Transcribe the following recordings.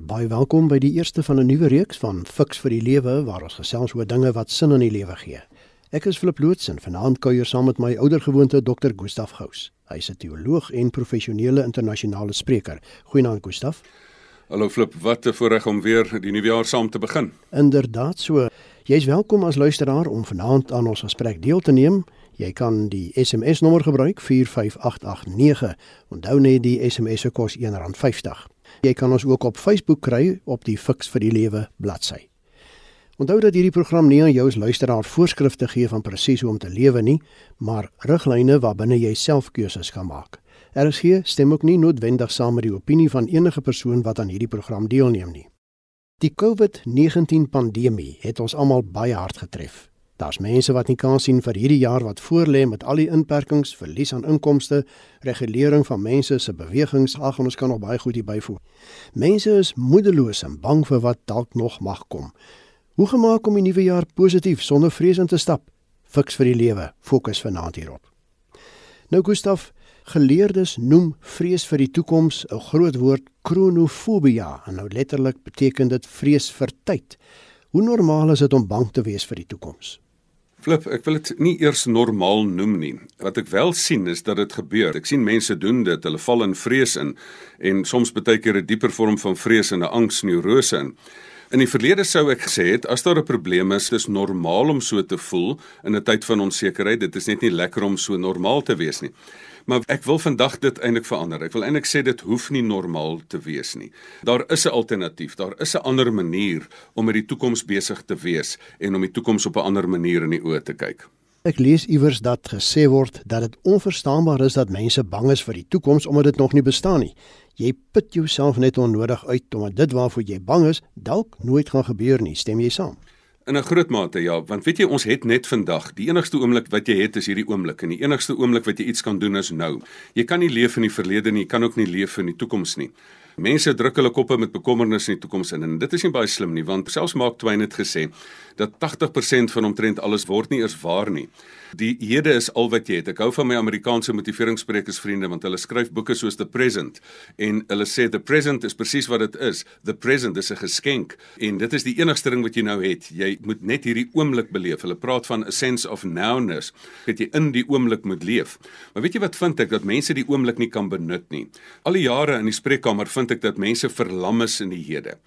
Baie welkom by die eerste van 'n nuwe reeks van Fix vir die Lewe waar ons gesels oor dinge wat sin in die lewe gee. Ek is Flip Loots en vanaand kuier saam met my oudergewoonte Dr. Gustaf Gous. Hy's 'n teoloog en professionele internasionale spreker. Goeienaand Gustaf. Hallo Flip, wat 'n voorreg om weer die nuwe jaar saam te begin. Inderdaad so. Jy's welkom as luisteraar om vanaand aan ons gesprek deel te neem. Jy kan die SMS nommer gebruik 45889. Onthou net die SMS se kos R1.50. Jy kan ons ook op Facebook kry op die Fix vir die Lewe bladsy. Onthou dat hierdie program nie aan jou as luisteraar voorskrifte gee van presies hoe om te lewe nie, maar riglyne waarbinne jy self keuses kan maak. RSG stem ook nie noodwendig saam met die opinie van enige persoon wat aan hierdie program deelneem nie. Die COVID-19 pandemie het ons almal baie hard getref. Daar's mense wat nie kan sien vir hierdie jaar wat voorlê met al die inperkings, verlies aan inkomste, regulering van mense se bewegings, ag ons kan nog baie goed hier byvoeg. Mense is moedeloos en bang vir wat dalk nog mag kom. Hoe gemaak om die nuwe jaar positief sonder vrees in te stap? Fiks vir die lewe, fokus vanaand hierop. Nou Gustaf, geleerdes noem vrees vir die toekoms 'n groot woord kronofobia en nou letterlik beteken dit vrees vir tyd. Hoe normaal is dit om bang te wees vir die toekoms? Flip, ek wil dit nie eers normaal noem nie. Wat ek wel sien is dat dit gebeur. Ek sien mense doen dit, hulle val in vrees in en soms baie keer 'n dieper vorm van vrees en 'n angsneurose in. In die verlede sou ek gesê het as daar 'n probleem is, dis normaal om so te voel in 'n tyd van onsekerheid. Dit is net nie lekker om so normaal te wees nie. Maar ek wil vandag dit eintlik verander. Ek wil eintlik sê dit hoef nie normaal te wees nie. Daar is 'n alternatief. Daar is 'n ander manier om met die toekoms besig te wees en om die toekoms op 'n ander manier in die oë te kyk. Ek lees iewers dat gesê word dat dit onverstaanbaar is dat mense bang is vir die toekoms omdat dit nog nie bestaan nie. Jy put jouself net onnodig uit omdat dit waarvoor jy bang is dalk nooit gaan gebeur nie. Stem jy saam? In 'n groot mate ja, want weet jy ons het net vandag. Die enigste oomblik wat jy het is hierdie oomblik en die enigste oomblik wat jy iets kan doen is nou. Jy kan nie leef in die verlede nie, jy kan ook nie leef in die toekoms nie. Mense druk hulle koppe met bekommernis in die toekoms in en dit is nie baie slim nie want selfs Mark Twain het gesê dat 80% van omtrent alles word nie eers waar nie. Die hede is al wat jy het. Ek hou van my Amerikaanse motiveringssprekers vriende want hulle skryf boeke soos The Present en hulle sê the present is presies wat dit is. The present is 'n geskenk en dit is die enigste ding wat jy nou het. Jy moet net hierdie oomblik beleef. Hulle praat van a sense of nowness dat jy in die oomblik moet leef. Maar weet jy wat vind ek dat mense die oomblik nie kan benut nie. Al die jare in die spreekkamer vind ek dat mense verlam is in die hede.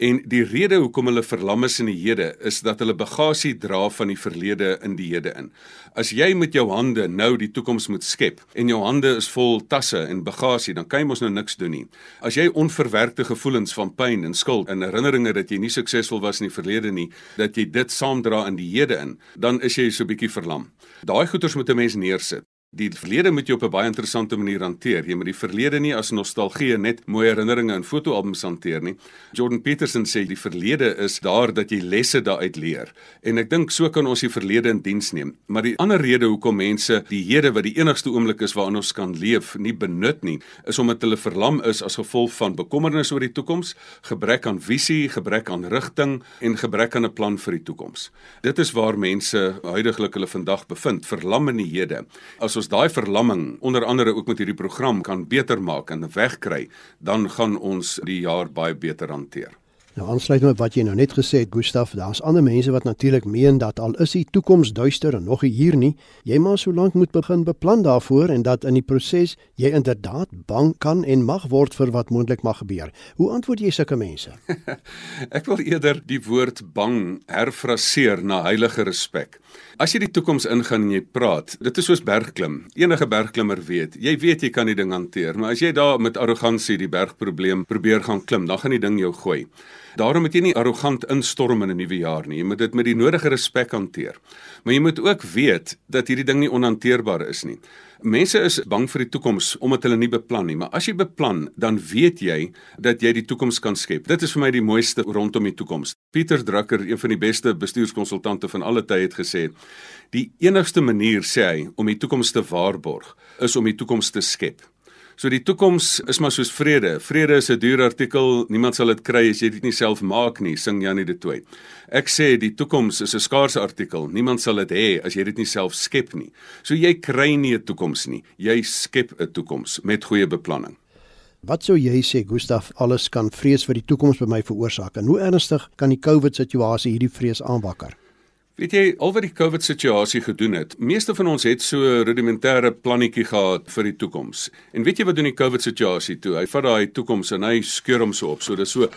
En die rede hoekom hulle verlam is in die hede is dat hulle bagasie dra van die verlede in die hede in. As jy met jou hande nou die toekoms moet skep en jou hande is vol tasse en bagasie, dan kan jy mos nou niks doen nie. As jy onverwerkte gevoelens van pyn en skuld en herinneringe dat jy nie suksesvol was in die verlede nie, dat jy dit saamdra in die hede in, dan is jy so 'n bietjie verlam. Daai goeters moet 'n mens neersit. Die verlede moet jy op 'n baie interessante manier hanteer. Jy moet die verlede nie as nostalgie net mooi herinneringe en fotoalbums hanteer nie. Jordan Peterson sê die verlede is daar dat jy lesse daaruit leer. En ek dink so kan ons die verlede in diens neem. Maar die ander rede hoekom mense die hede wat die enigste oomblik is waarin ons kan leef, nie benut nie, is omdat hulle verlam is as gevolg van bekommernis oor die toekoms, gebrek aan visie, gebrek aan rigting en gebrek aan 'n plan vir die toekoms. Dit is waar mense huidigelik hulle vandag bevind, verlam in die hede. As ons daai verlamming onder andere ook met hierdie program kan beter maak en wegkry, dan gaan ons die jaar baie beter hanteer. Nou aansluit met wat jy nou net gesê het Gustaf, daar's ander mense wat natuurlik meen dat al is die toekoms duister en nog hier nie, jy maar so lank moet begin beplan daarvoor en dat in die proses jy inderdaad bang kan en mag word vir wat moontlik mag gebeur. Hoe antwoord jy sulke mense? Ek wil eerder die woord bang herfraseer na heilige respek. As jy die toekoms ingaan en jy praat, dit is soos bergklim. Enige bergklimmer weet, jy weet jy kan die ding hanteer, maar as jy daar met arrogansie die bergprobleem probeer gaan klim, dan gaan die ding jou gooi. Daarom moet jy nie arrogant instorm in 'n nuwe jaar nie. Jy moet dit met die nodige respek hanteer. Maar jy moet ook weet dat hierdie ding nie onhanteerbaar is nie. Mense is bang vir die toekoms omdat hulle nie beplan nie, maar as jy beplan, dan weet jy dat jy die toekoms kan skep. Dit is vir my die mooiste rondom die toekoms. Pieter Drucker, een van die beste bestuurskonsultante van alle tye het gesê, die enigste manier sê hy om die toekoms te waarborg, is om die toekoms te skep. So die toekoms is maar soos vrede. Vrede is 'n duur artikel. Niemand sal dit kry as jy dit nie self maak nie, sing Janie de Tooy. Ek sê die toekoms is 'n skaarse artikel. Niemand sal dit hê as jy dit nie self skep nie. So jy kry nie 'n toekoms nie. Jy skep 'n toekoms met goeie beplanning. Wat sou jy sê Gustaf alles kan vrees vir die toekoms by my veroorsaak en hoe ernstig kan die COVID situasie hierdie vrees aanwakker? Weet jy, al wat die COVID situasie gedoen het, meeste van ons het so 'n rudimentêre plannetjie gehad vir die toekoms. En weet jy wat doen die COVID situasie toe? Hy vat daai toekoms en hy skeur hom so op. So dis so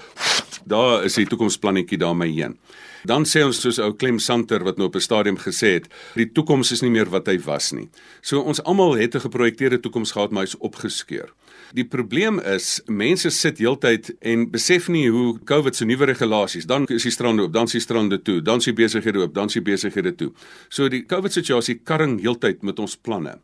daar is die toekomsplannetjie daarmee heen. Dan sê ons soos ou Clem Santer wat nou op 'n stadium gesê het, die toekoms is nie meer wat hy was nie. So ons almal het 'n geprojekteerde toekoms gehad, maar hy's opgeskeur. Die probleem is mense sit heeltyd en besef nie hoe COVID se nuwe regulasies, dan is die strande oop, dan is die strande toe, dan is die besighede oop, dan is die besighede toe. So die COVID situasie karring heeltyd met ons planne.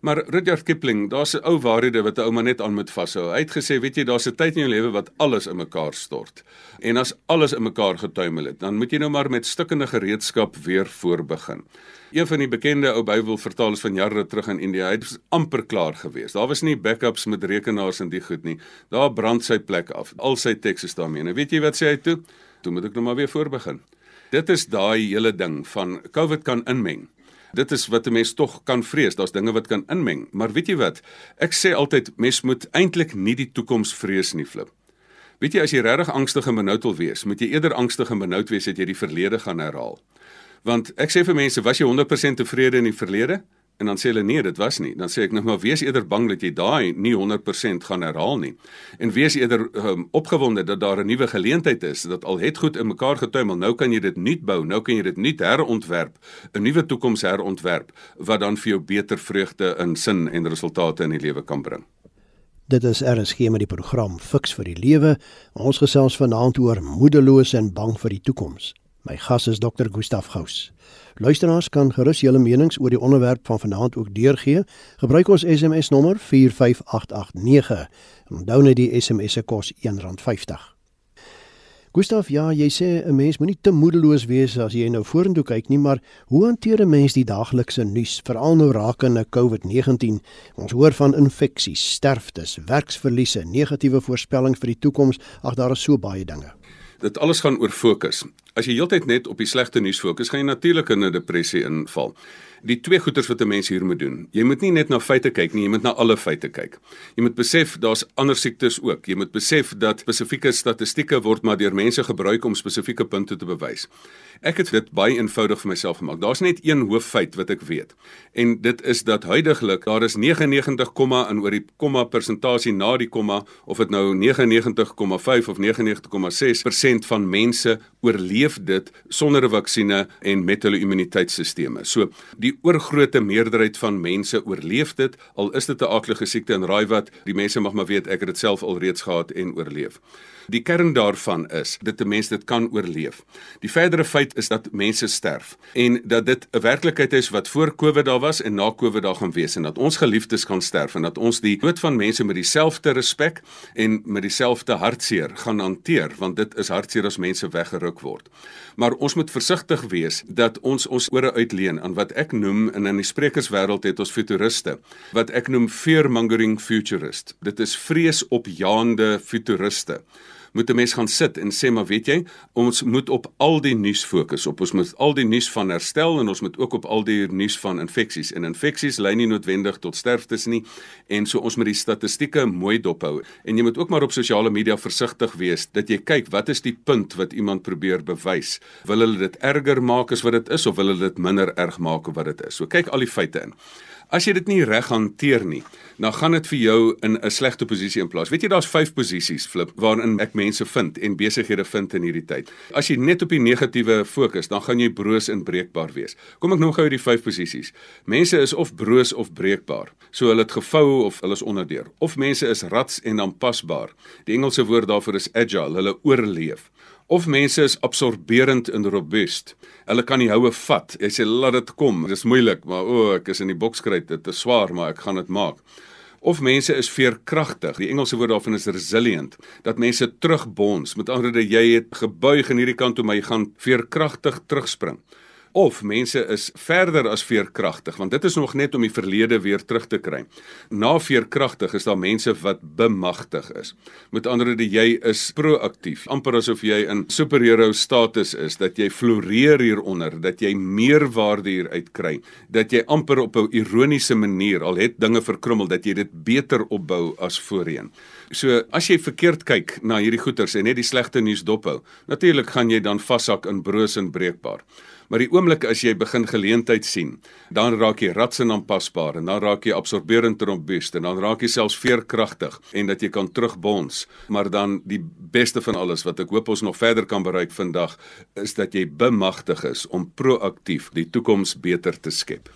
Maar Rudyard Kipling, daar's 'n ou waarhede wat 'n ou maar net aan moet vashou. Hy het gesê, weet jy, daar's 'n tyd in jou lewe wat alles in mekaar stort. En as alles in mekaar getuimel het, dan moet jy nou maar met stukkende gereedskap weer voorbegin. Een van die bekende ou Bybelvertalers van jare terug in India, hy het amper klaar gewees. Daar was nie backups met rekenaars en die goed nie. Daar brand sy plek af. Al sy teks is daarmee. Nou weet jy wat sê hy toe? Toe moet ek nou maar weer voorbegin. Dit is daai hele ding van COVID kan inmeng. Dit is wat 'n mens tog kan vrees. Daar's dinge wat kan inmeng, maar weet jy wat? Ek sê altyd mens moet eintlik nie die toekoms vrees nie, flip. Weet jy as jy regtig angstig en benoud wil wees, moet jy eerder angstig en benoud wees dat jy die verlede gaan herhaal. Want ek sê vir mense, was jy 100% tevrede in die verlede? En dan sê hulle nee, dit was nie. Dan sê ek nog maar wees eerder bang dat jy daai nie 100% gaan herhaal nie. En wees eerder um, opgewonde dat daar 'n nuwe geleentheid is, dat al het goed in mekaar getuimel, nou kan jy dit nuut bou, nou kan jy dit nuut herontwerp, 'n nuwe toekoms herontwerp wat dan vir jou beter vreugde en sin en resultate in die lewe kan bring. Dit is RSG met die program Fix vir die Lewe. Ons gesels vanaand oor moedeloos en bang vir die toekoms. My gas is Dr. Gustaf Gous. Luisteraars kan gerus julle menings oor die onderwerp van vanaand ook deurgee. Gebruik ons SMS nommer 45889. Onthou net die SMS se kos R1.50. Gustaf, ja, jy sê 'n mens moenie te moedeloos wees as jy nou vorentoe kyk nie, maar hoe hanteer 'n mens die daaglikse nuus, veral nou rakende COVID-19? Ons hoor van infeksies, sterftes, werksverliese, negatiewe voorspellings vir die toekoms. Ag, daar is so baie dinge. Dit alles gaan oor fokus. As jy heeltyd net op die slegte nuus fokus, gaan jy natuurlik in 'n depressie inval. Die twee goeters wat 'n mens hier moet doen. Jy moet nie net na feite kyk nie, jy moet na alle feite kyk. Jy moet besef daar's ander siektes ook. Jy moet besef dat spesifieke statistieke word maar deur mense gebruik om spesifieke punte te bewys. Ek het dit baie eenvoudig vir myself gemaak. Daar's net een hooffeit wat ek weet. En dit is dat huidigelik daar is 99, en oor die komma persentasie na die komma of dit nou 99,5 of 99,6% van mense oorleef dit sonder 'n vaksinne en met hulle immuniteitstelsels. So die oorgrootste meerderheid van mense oorleef dit al is dit 'n aardige siekte en raai wat die mense mag maar weet ek het dit self alreeds gehad en oorleef. Die kern daarvan is dat 'n mens dit kan oorleef. Die verdere feit is dat mense sterf en dat dit 'n werklikheid is wat voor Covid daar was en na Covid daar gaan wees en dat ons geliefdes kan sterf en dat ons die dood van mense met dieselfde respek en met dieselfde hartseer gaan hanteer want dit is hartseer as mense weggeruk word. Maar ons moet versigtig wees dat ons ons ore uitleen aan wat ek noem in in die sprekerswêreld het ons futuriste wat ek noem fearmongering futurist. Dit is vreesopjaande futuriste moet 'n mens gaan sit en sê maar weet jy, ons moet op al die nuus fokus. Op ons moet al die nuus van herstel en ons moet ook op al die nuus van infeksies. En infeksies lei nie noodwendig tot sterftes nie en so ons moet die statistieke mooi dophou. En jy moet ook maar op sosiale media versigtig wees dat jy kyk wat is die punt wat iemand probeer bewys. Wil hulle dit erger maak as wat dit is of wil hulle dit minder erg maak as wat dit is? So kyk al die feite in. As jy dit nie reg hanteer nie, dan gaan dit vir jou in 'n slegte posisie in plaas. Weet jy daar's 5 posisies flip waarin ek mense vind en besighede vind in hierdie tyd. As jy net op die negatiewe fokus, dan gaan jy broos en breekbaar wees. Kom ek noem gou die 5 posisies. Mense is of broos of breekbaar. So hulle het gevou of hulle is onderdeur. Of mense is rats en aanpasbaar. Die Engelse woord daarvoor is agile, hulle oorleef of mense is absorberend en robuust. Hulle kan nie houe vat. Jy sê laat dit kom. Dit is moeilik, maar o, oh, ek is in die bokskryt. Dit is swaar, maar ek gaan dit maak. Of mense is veerkragtig. Die Engelse woord daarvan is resilient. Dat mense terugbons. Met ander woorde, jy het gebuig aan hierdie kant toe, maar jy gaan veerkragtig terugspring of mense is verder as veerkragtig want dit is nog net om die verlede weer terug te kry. Na veerkragtig is daar mense wat bemagtig is. Met ander woorde jy is proaktief, amper asof jy in superhero status is dat jy floreer hieronder, dat jy meerwaarde hier uitkry, dat jy amper op 'n ironiese manier al het dinge verkrummel dat jy dit beter opbou as voorheen. So as jy verkeerd kyk na hierdie goeters en net die slegte nuus dophou, natuurlik gaan jy dan vashak in broos en breekbaar. Maar die oomblik as jy begin geleentheid sien, dan raak jy ratsin aanpasbaar en dan raak jy absorberend robuust en dan raak jy selfs veerkragtig en dat jy kan terugbons. Maar dan die beste van alles wat ek hoop ons nog verder kan bereik vandag is dat jy bemagtig is om proaktief die toekoms beter te skep.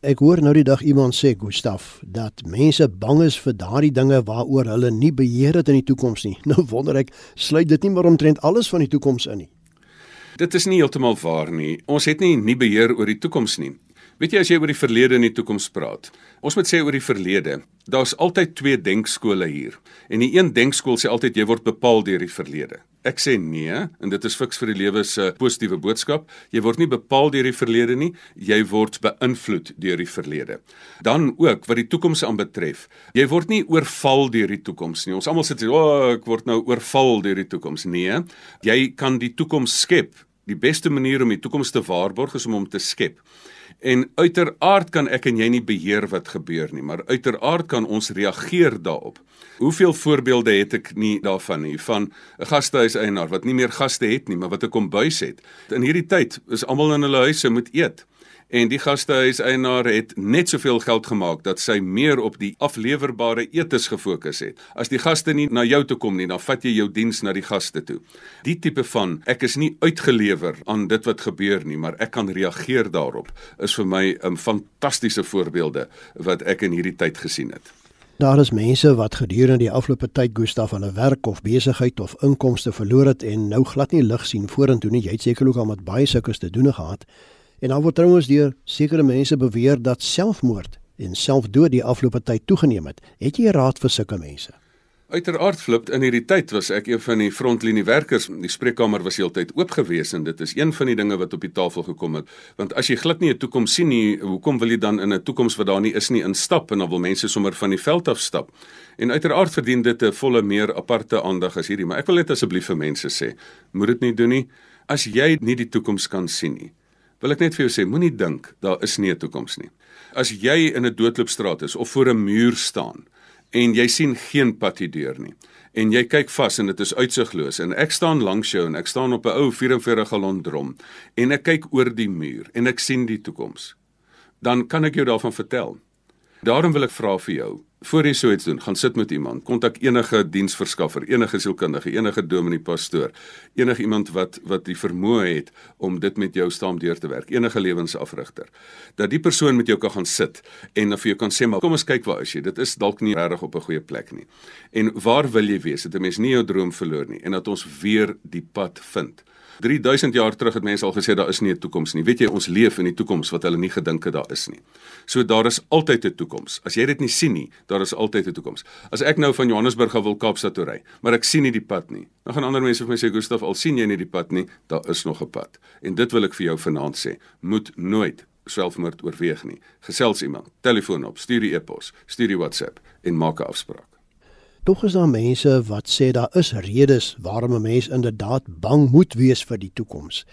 Ek hoor nou die dag iemand sê Gustaf dat mense bang is vir daardie dinge waaroor hulle nie beheer het in die toekoms nie. Nou wonder ek, sluit dit nie maar omtrent alles van die toekoms in nie. Dit is nie heeltemal waar nie. Ons het nie nie beheer oor die toekoms nie. Weet jy as jy oor die verlede en die toekoms praat. Ons moet sê oor die verlede. Daar's altyd twee denkskole hier. En die een denkskool sê altyd jy word bepaal deur die verlede. Ek sê nee en dit is fiks vir die lewe se positiewe boodskap. Jy word nie bepaal deur die verlede nie, jy word beïnvloed deur die verlede. Dan ook wat die toekoms aanbetref. Jy word nie oorval deur die toekoms nie. Ons almal sê, "O, oh, ek word nou oorval deur die toekoms." Nee, jy kan die toekoms skep Die beste manier om die toekoms te waarborg is om hom te skep. En uiteraard kan ek en jy nie beheer wat gebeur nie, maar uiteraard kan ons reageer daarop. Hoeveel voorbeelde het ek nie daarvan nie van 'n gastehuiseienaar wat nie meer gaste het nie, maar wat 'n kombuis het. In hierdie tyd is almal in hulle huise moet eet en die gastehuiseienaar het net soveel geld gemaak dat sy meer op die aflewerbare etes gefokus het. As die gaste nie na jou toe kom nie, dan vat jy jou diens na die gaste toe. Die tipe van ek is nie uitgelewer aan dit wat gebeur nie, maar ek kan reageer daarop is vir my 'n fantastiese voorbeelde wat ek in hierdie tyd gesien het. Daar is mense wat gedurende die afgelope tyd Gustaf hulle werk of besigheid of inkomste verloor het en nou glad nie lig sien vorentoe nie. Jy het seker ook al met baie sulke te doen gehad. En dan word trouens deur sekere mense beweer dat selfmoord en selfdood die afgelope tyd toegeneem het. Het jy raad vir sulke mense? Uiteraard flip in hierdie tyd was ek een van die frontlinie werkers. Die spreekkamer was heeltyd oop gewees en dit is een van die dinge wat op die tafel gekom het. Want as jy glad nie 'n toekoms sien nie, hoekom wil jy dan in 'n toekoms wat daar nie is nie instap en dan wil mense sommer van die veld af stap? En uiteraard verdien dit 'n volle meer aparte aandag as hierdie, maar ek wil net asseblief vir mense sê, moet dit nie doen nie. As jy nie die toekoms kan sien nie, wil ek net vir jou sê, moenie dink daar is nie 'n toekoms nie. As jy in 'n doodloopstraat is of voor 'n muur staan en jy sien geen pad hier deur nie en jy kyk vas en dit is uitsigloos en ek staan langs jou en ek staan op 'n ou 44 gallon drom en ek kyk oor die muur en ek sien die toekoms dan kan ek jou daarvan vertel. Daarom wil ek vra vir jou, voor jy so iets doen, gaan sit met iemand, kontak enige diensverskaffer, enige sielkundige, enige dominee pastoor, enige iemand wat wat die vermoë het om dit met jou saam deur te werk, enige lewensafrigter. Dat die persoon met jou kan gaan sit en vir jou kan sê maar kom ons kyk waar is jy? Dit is dalk nie regtig op 'n goeie plek nie. En waar wil jy wees? Dat 'n mens nie jou droom verloor nie en dat ons weer die pad vind. 3000 jaar terug het mense al gesê daar is nie 'n toekoms nie. Weet jy, ons leef in die toekoms wat hulle nie gedink het daar is nie. So daar is altyd 'n toekoms. As jy dit nie sien nie, daar is altyd 'n toekoms. As ek nou van Johannesburg af wil Kaapstad toe ry, maar ek sien nie die pad nie. Dan gaan ander mense vir my sê, "Gustaf, al sien jy nie die pad nie, daar is nog 'n pad." En dit wil ek vir jou vanaand sê. Moet nooit selfmoord oorweeg nie. Gesels iemand, telefoon op, stuur die e-pos, stuur die WhatsApp en maak 'n afspraak. Tog is daar mense wat sê daar is redes waarom 'n mens inderdaad bang moet wees vir die toekoms.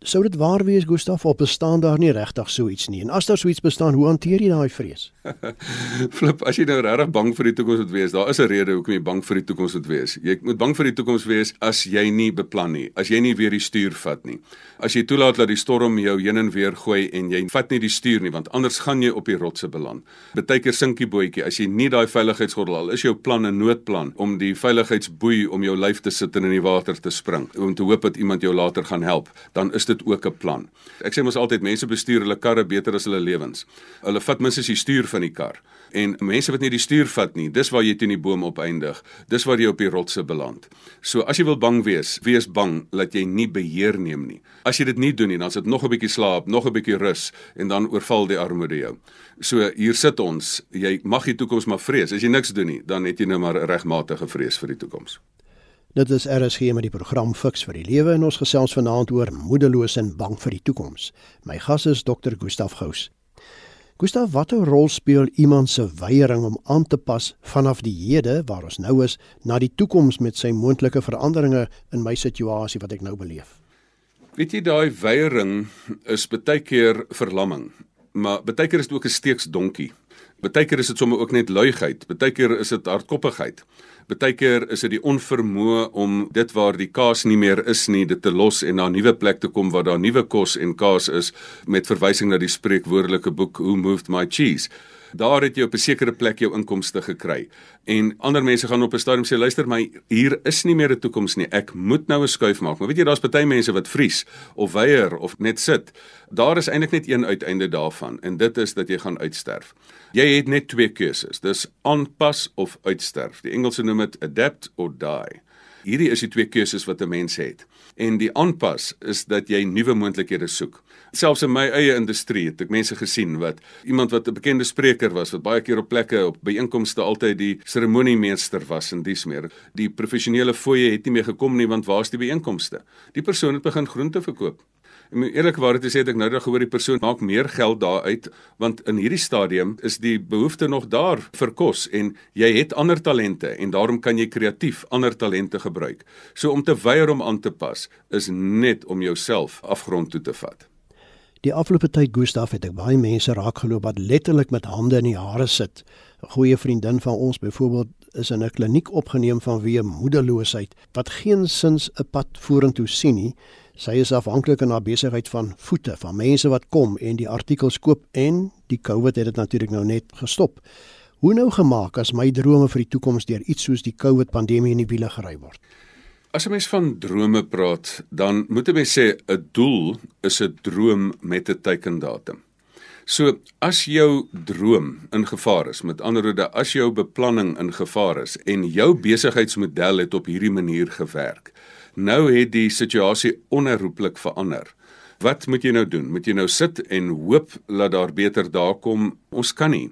Sou dit waar wees Gustaf of bestaan daar nie regtig so iets nie? En as daar so iets bestaan, hoe hanteer jy daai vrees? Flip, as jy nou regtig bang vir die toekoms moet wees, daar is 'n rede hoekom jy bang vir die toekoms moet wees. Jy moet bang vir die toekoms wees as jy nie beplan nie, as jy nie weer die stuur vat nie. As jy toelaat dat die storm jou heen en weer gooi en jy vat nie die stuur nie, want anders gaan jy op die rotse beland. Partykeer sink die bootjie as jy nie daai veiligheidsgordel al is jou plan 'n noodplan om die veiligheidsboei om jou lyf te sit en in die water te spring om te hoop dat iemand jou later gaan help, dan is dit ook 'n plan. Ek sê mos altyd mense bestuur hulle karre beter as hulle lewens. Hulle vat minstens die stuur van die kar. En mense wat nie die stuur vat nie, dis waar jy teen die boom opeindig. Dis waar jy op die rotse beland. So as jy wil bang wees, wees bang dat jy nie beheer neem nie. As jy dit nie doen nie, dan sit nog 'n bietjie slaap, nog 'n bietjie rus en dan oorval die armoede jou. So hier sit ons, jy mag die toekoms maar vrees. As jy niks doen nie, dan het jy nou maar 'n regmatige vrees vir die toekoms. Dit is RSG met die program Fix vir die Lewe en ons gesels vanaand oor moedeloos en bang vir die toekoms. My gas is Dr. Gustaf Gous. Gustaf, watter rol speel iemand se weiering om aan te pas vanaf die hede waar ons nou is na die toekoms met sy moontlike veranderinge in my situasie wat ek nou beleef? Weet jy daai weiering is baie keer verlamming, maar baie keer is dit ook 'n steeksdonkie. Baie keer is dit sommer ook net luiheid, baie keer is dit hardkoppigheid Partykeer is dit die onvermoë om dit waar die kaas nie meer is nie, dit te los en na 'n nuwe plek te kom waar daar nuwe kos en kaas is met verwysing na die spreekwoordelike boek Who Moved My Cheese. Daar het jy op 'n sekere plek jou inkomste gekry. En ander mense gaan op 'n stadium sê luister my hier is nie meer 'n toekoms nie. Ek moet nou 'n skuif maak. Maar weet jy daar's baie mense wat vries of weier of net sit. Daar is eintlik net een uiteinde daarvan en dit is dat jy gaan uitsterf. Jy het net twee keuses. Dis aanpas of uitsterf. Die Engelse noem dit adapt or die. Hierdie is die twee keuses wat 'n mens het. En die aanpas is dat jy nuwe moontlikhede soek. Selfs in my eie industrie het ek mense gesien wat iemand wat 'n bekende spreker was wat baie keer op plekke op byeenkomste altyd die seremoniemeester was en dis meer. Die professionele fooie het nie meer gekom nie want waar's die byeenkomste? Die persoon het begin groente verkoop. En eerlikwaar te sê ek nou dat gehoor die persoon maak meer geld daaruit want in hierdie stadium is die behoefte nog daar vir kos en jy het ander talente en daarom kan jy kreatief ander talente gebruik. So om te weier om aan te pas is net om jouself afgrond toe te vat. Die afgelope tyd Gustaf het ek baie mense raakgeloop wat letterlik met hande in die hare sit. 'n Goeie vriendin van ons byvoorbeeld is in 'n kliniek opgeneem vanweë moedeloosheid wat geen sins 'n pad vorentoe sien nie Sy is afhanklik van haar besigheid van voete van mense wat kom en die artikels koop en die COVID het dit natuurlik nou net gestop. Hoe nou gemaak as my drome vir die toekoms deur iets soos die COVID pandemie in die wiele gery word? As 'n mens van drome praat, dan moet 'n mens sê 'n doel is 'n droom met 'n teikendatum. So as jou droom in gevaar is, met ander woorde, as jou beplanning in gevaar is en jou besigheidsmodel het op hierdie manier gewerk, Nou het die situasie onherroepelik verander. Wat moet jy nou doen? Moet jy nou sit en hoop dat daar beter daar kom? Ons kan nie.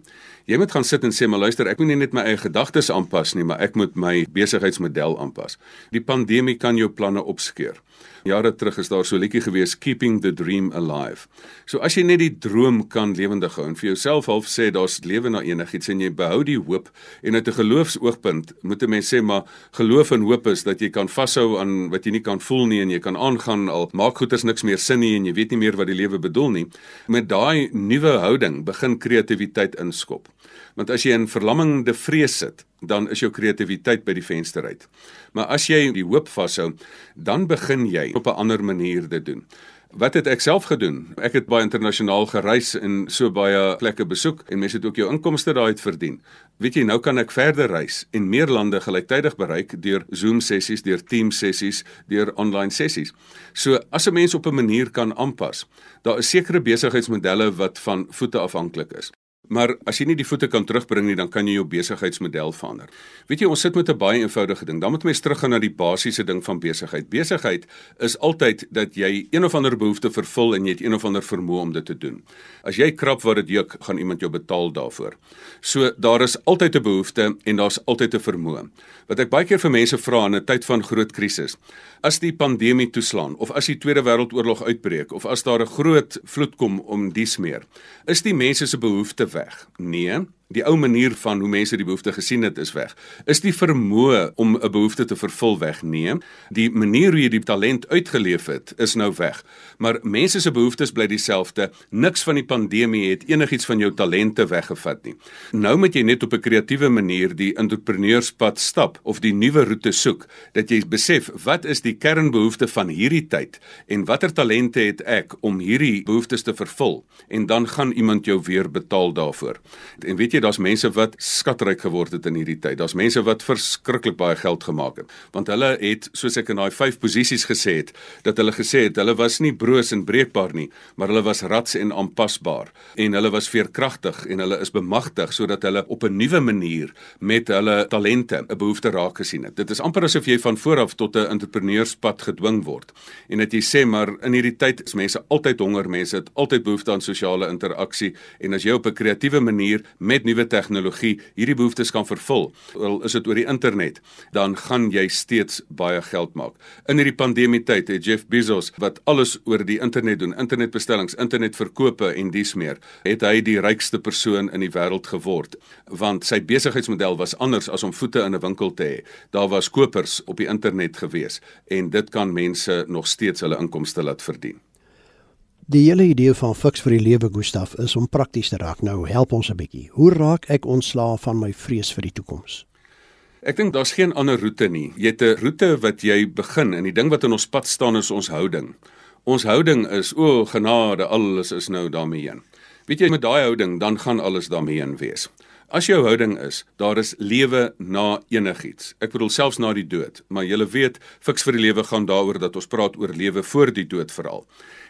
Jy moet gaan sit en sê maar luister, ek moet nie net my eie gedagtes aanpas nie, maar ek moet my besigheidsmodel aanpas. Die pandemie kan jou planne opskeur. Jare terug is daar so 'n liedjie gewees Keeping the Dream Alive. So as jy net die droom kan lewendig hou en vir jouself half sê daar's lewe na enigiets en jy behou die hoop en uit 'n geloofsoogpunt moet 'n mens sê maar geloof en hoop is dat jy kan vashou aan wat jy nie kan voel nie en jy kan aangaan al maak goeders niks meer sin nie en jy weet nie meer wat die lewe bedoel nie. Met daai nuwe houding begin kreatiwiteit inskop. Want as jy in verlammende vrees sit, dan is jou kreatiwiteit by die venster uit. Maar as jy die hoop vashou, dan begin jy op 'n ander manier dit doen. Wat het ek self gedoen? Ek het baie internasionaal gereis en so baie plekke besoek en mense het ook jou inkomste daai uit verdien. Weet jy, nou kan ek verder reis en meer lande gelyktydig bereik deur Zoom sessies, deur Teams sessies, deur online sessies. So as 'n mens op 'n manier kan aanpas, daar is sekere besigheidsmodelle wat van voete afhanklik is. Maar as jy nie die voete kan terugbring nie, dan kan jy jou besigheidsmodel verander. Weet jy, ons sit met 'n baie eenvoudige ding. Dan moet mens teruggaan na die basiese ding van besigheid. Besigheid is altyd dat jy een of ander behoefte vervul en jy het een of ander vermoë om dit te doen. As jy krap wat dit juk, gaan iemand jou betaal daarvoor. So daar is altyd 'n behoefte en daar's altyd 'n vermoë. Wat ek baie keer vir mense vra in 'n tyd van groot krisis, as die pandemie toeslaan of as die Tweede Wêreldoorlog uitbreek of as daar 'n groot vloed kom om dies meer, is die mense se behoefte weg? Nee, die ou manier van hoe mense die behoefte gesien het is weg. Is die vermoë om 'n behoefte te vervul weg? Nee, die manier hoe jy die talent uitgeleef het is nou weg. Maar mense se behoeftes bly dieselfde. Niks van die pandemie het enigiets van jou talente weggevat nie. Nou moet jy net op 'n kreatiewe manier die entrepreneurspad stap of die nuwe roete soek dat jy besef wat is die kernbehoefte van hierdie tyd en watter talente het ek om hierdie behoeftes te vervul en dan gaan iemand jou weer betaal daarvoor. En weet jy jy daar's mense wat skatryk geword het in hierdie tyd. Daar's mense wat verskriklik baie geld gemaak het. Want hulle het soos ek in daai 5 posisies gesê het, dat hulle gesê het hulle was nie broos en breekbaar nie, maar hulle was rats en aanpasbaar en hulle was veerkragtig en hulle is bemagtig sodat hulle op 'n nuwe manier met hulle talente 'n behoefte raak gesien het. Dit is amper asof jy van vooraf tot 'n entrepreneurspad gedwing word. En dat jy sê maar in hierdie tyd is mense altyd honger, mense het altyd behoefte aan sosiale interaksie en as jy op 'n kreatiewe manier met nuwe tegnologie hierdie behoeftes kan vervul, al is dit oor die internet, dan gaan jy steeds baie geld maak. In hierdie pandemie tyd het Jeff Bezos wat alles oor die internet doen, internetbestellings, internetverkope en dies meer, het hy die rykste persoon in die wêreld geword, want sy besigheidsmodel was anders as om voete in 'n winkel te hê. Daar was kopers op die internet gewees en dit kan mense nog steeds hulle inkomste laat verdien. Die hele idee van fiks vir die lewe Gustaf is om prakties te raak. Nou help ons 'n bietjie. Hoe raak ek ontslae van my vrees vir die toekoms? Ek dink daar's geen ander roete nie. Jy het 'n roete wat jy begin en die ding wat in ons pad staan is ons houding. Ons houding is o genade, alles is nou daarmee heen. Weet jy met daai houding dan gaan alles daarmee heen wees. As jou houding is, daar is lewe na enigiets. Ek bedoel selfs na die dood, maar jy weet, fiks vir die lewe gaan daaroor dat ons praat oor lewe voor die dood veral.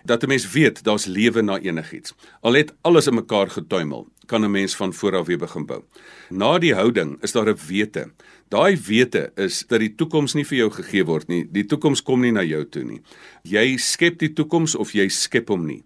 Dat 'n mens weet daar's lewe na enigiets. Al het alles in mekaar getuimel, kan 'n mens van voor af weer begin bou. Na die houding is daar 'n wete. Daai wete is dat die toekoms nie vir jou gegee word nie. Die toekoms kom nie na jou toe nie. Jy skep die toekoms of jy skep hom nie.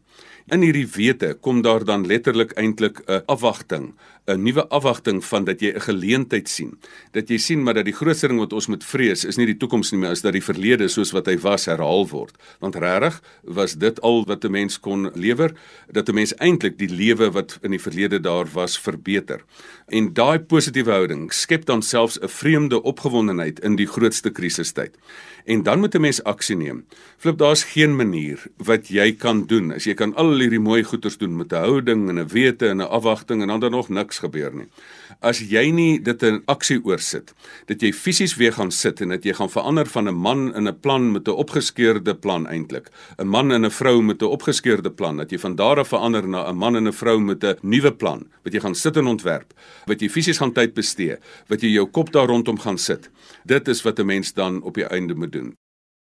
In hierdie wete kom daar dan letterlik eintlik 'n afwagting, 'n nuwe afwagting van dat jy 'n geleentheid sien. Dat jy sien maar dat die grootste ding wat ons moet vrees is nie die toekoms nie, maar is dat die verlede soos wat hy was herhaal word. Want regtig was dit al wat 'n mens kon lewer, dat 'n mens eintlik die lewe wat in die verlede daar was verbeter. En daai positiewe houding skep dan selfs 'n vreemde opgewondenheid in die grootste krisistyd. En dan moet 'n mens aksie neem. Flip, daar's geen manier wat jy kan doen as jy kan al hierdie mooi goeders doen met 'n houding en 'n wete en 'n afwagting en dan dan nog niks gebeur nie. As jy nie dit in aksie oorsit, dat jy fisies weer gaan sit en dat jy gaan verander van 'n man in 'n plan met 'n opgeskeurde plan eintlik, 'n man en 'n vrou met 'n opgeskeurde plan, dat jy van daar af verander na 'n man en 'n vrou met 'n nuwe plan, wat jy gaan sit en ontwerp, wat jy fisies gaan tyd bestee, wat jy jou kop daar rondom gaan sit. Dit is wat 'n mens dan op die einde moet doen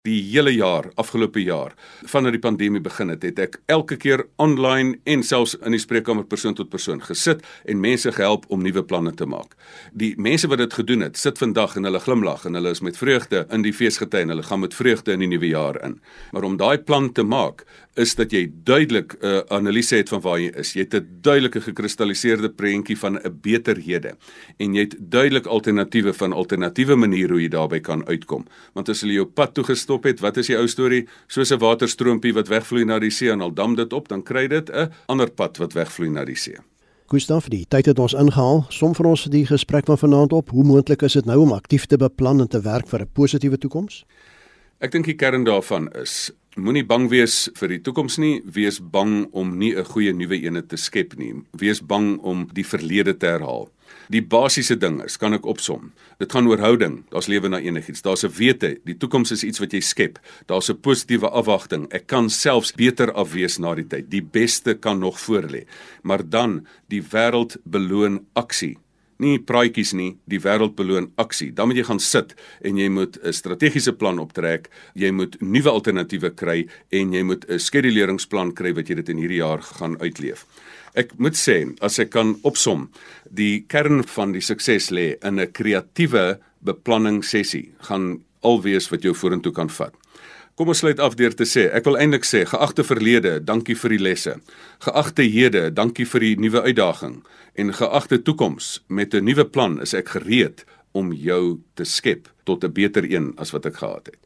die hele jaar, afgelope jaar, vanaf die pandemie begin het, het ek elke keer online en selfs in die spreekkamer persoon tot persoon gesit en mense gehelp om nuwe planne te maak. Die mense wat dit gedoen het, sit vandag en hulle glimlag en hulle is met vreugde in die feesgety en hulle gaan met vreugde in die nuwe jaar in. Maar om daai plan te maak, is dat jy duidelik 'n uh, analise het van waar jy is. Jy het 'n duidelike gekristalliseerde prentjie van 'n beterhede en jy het duidelik alternatiewe van alternatiewe maniere hoe jy daarbey kan uitkom. Want as hulle jou pad toegestop het, wat is die ou storie? Soos 'n waterstroompie wat wegvloei na die see en al dam dit op, dan kry dit 'n ander pad wat wegvloei na die see. Gustav, die tyd het ons ingehaal. Som vir ons die gesprek van vanaand op. Hoe moontlik is dit nou om aktief te beplan en te werk vir 'n positiewe toekoms? Ek dink die kern daarvan is moenie bang wees vir die toekoms nie, wees bang om nie 'n goeie nuwe ene te skep nie. Wees bang om die verlede te herhaal. Die basiese ding is, kan ek opsom. Dit gaan oor houding. Daar's lewe na enigiets. Daar's 'n wete, die toekoms is iets wat jy skep. Daar's 'n positiewe afwagting. Ek kan selfs beter afwees na die tyd. Die beste kan nog voorlê. Maar dan die wêreld beloon aksie nie praatjies nie, die wêreld beloon aksie. Dan moet jy gaan sit en jy moet 'n strategiese plan optrek, jy moet nuwe alternatiewe kry en jy moet 'n skeduleringsplan kry wat jy dit in hierdie jaar gaan uitleef. Ek moet sê, as ek kan opsom, die kern van die sukses lê in 'n kreatiewe beplanning sessie gaan alwees wat jou vorentoe kan vat. Kom ons sluit af deur te sê, ek wil eintlik sê, geagte verlede, dankie vir die lesse. Geagte hede, dankie vir die nuwe uitdaging en geagte toekoms met 'n nuwe plan is ek gereed om jou te skep tot 'n beter een as wat ek gehad het.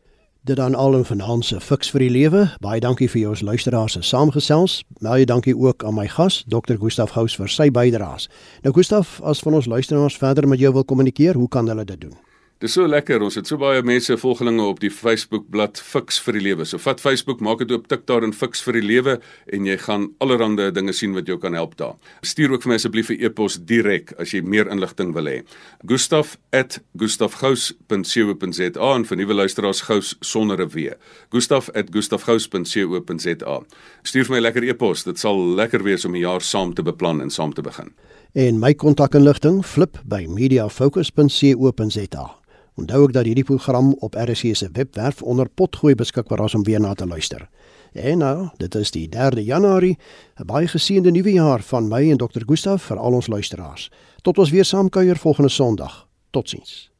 Dit dan al 'n finansie fiks vir die lewe. Baie dankie vir jou as luisteraars se saamgesels. Baie dankie ook aan my gas, Dr. Gustaf Gous vir sy bydraes. Nou Gustaf, as van ons luisteraars verder met jou wil kommunikeer, hoe kan hulle dit doen? Dis so lekker. Ons het so baie mense volgelinge op die Facebook bladsy Fix vir die Lewe. So vat Facebook, maak dit oop, tik daar in Fix vir die Lewe en jy gaan allerlei dinge sien wat jou kan help daar. Stuur ook vir my asseblief 'n e-pos direk as jy meer inligting wil hê. gustaf@gustafgous.co.za en vir nuwe luisteraars gous sonder 'n w. gustaf@gustafgous.co.za. Stuur vir my lekker e-pos. Dit sal lekker wees om die jaar saam te beplan en saam te begin. En my kontakinligting flip by mediafocus.co.za. Onthou ook dat hierdie program op RSC se webwerf onder potgooi beskikbaar is om weer na te luister. En nou, dit is die 3de Januarie, 'n baie geseënde nuwe jaar van my en Dr. Gustaf vir al ons luisteraars. Tot ons weer saam kuier volgende Sondag. Totsiens.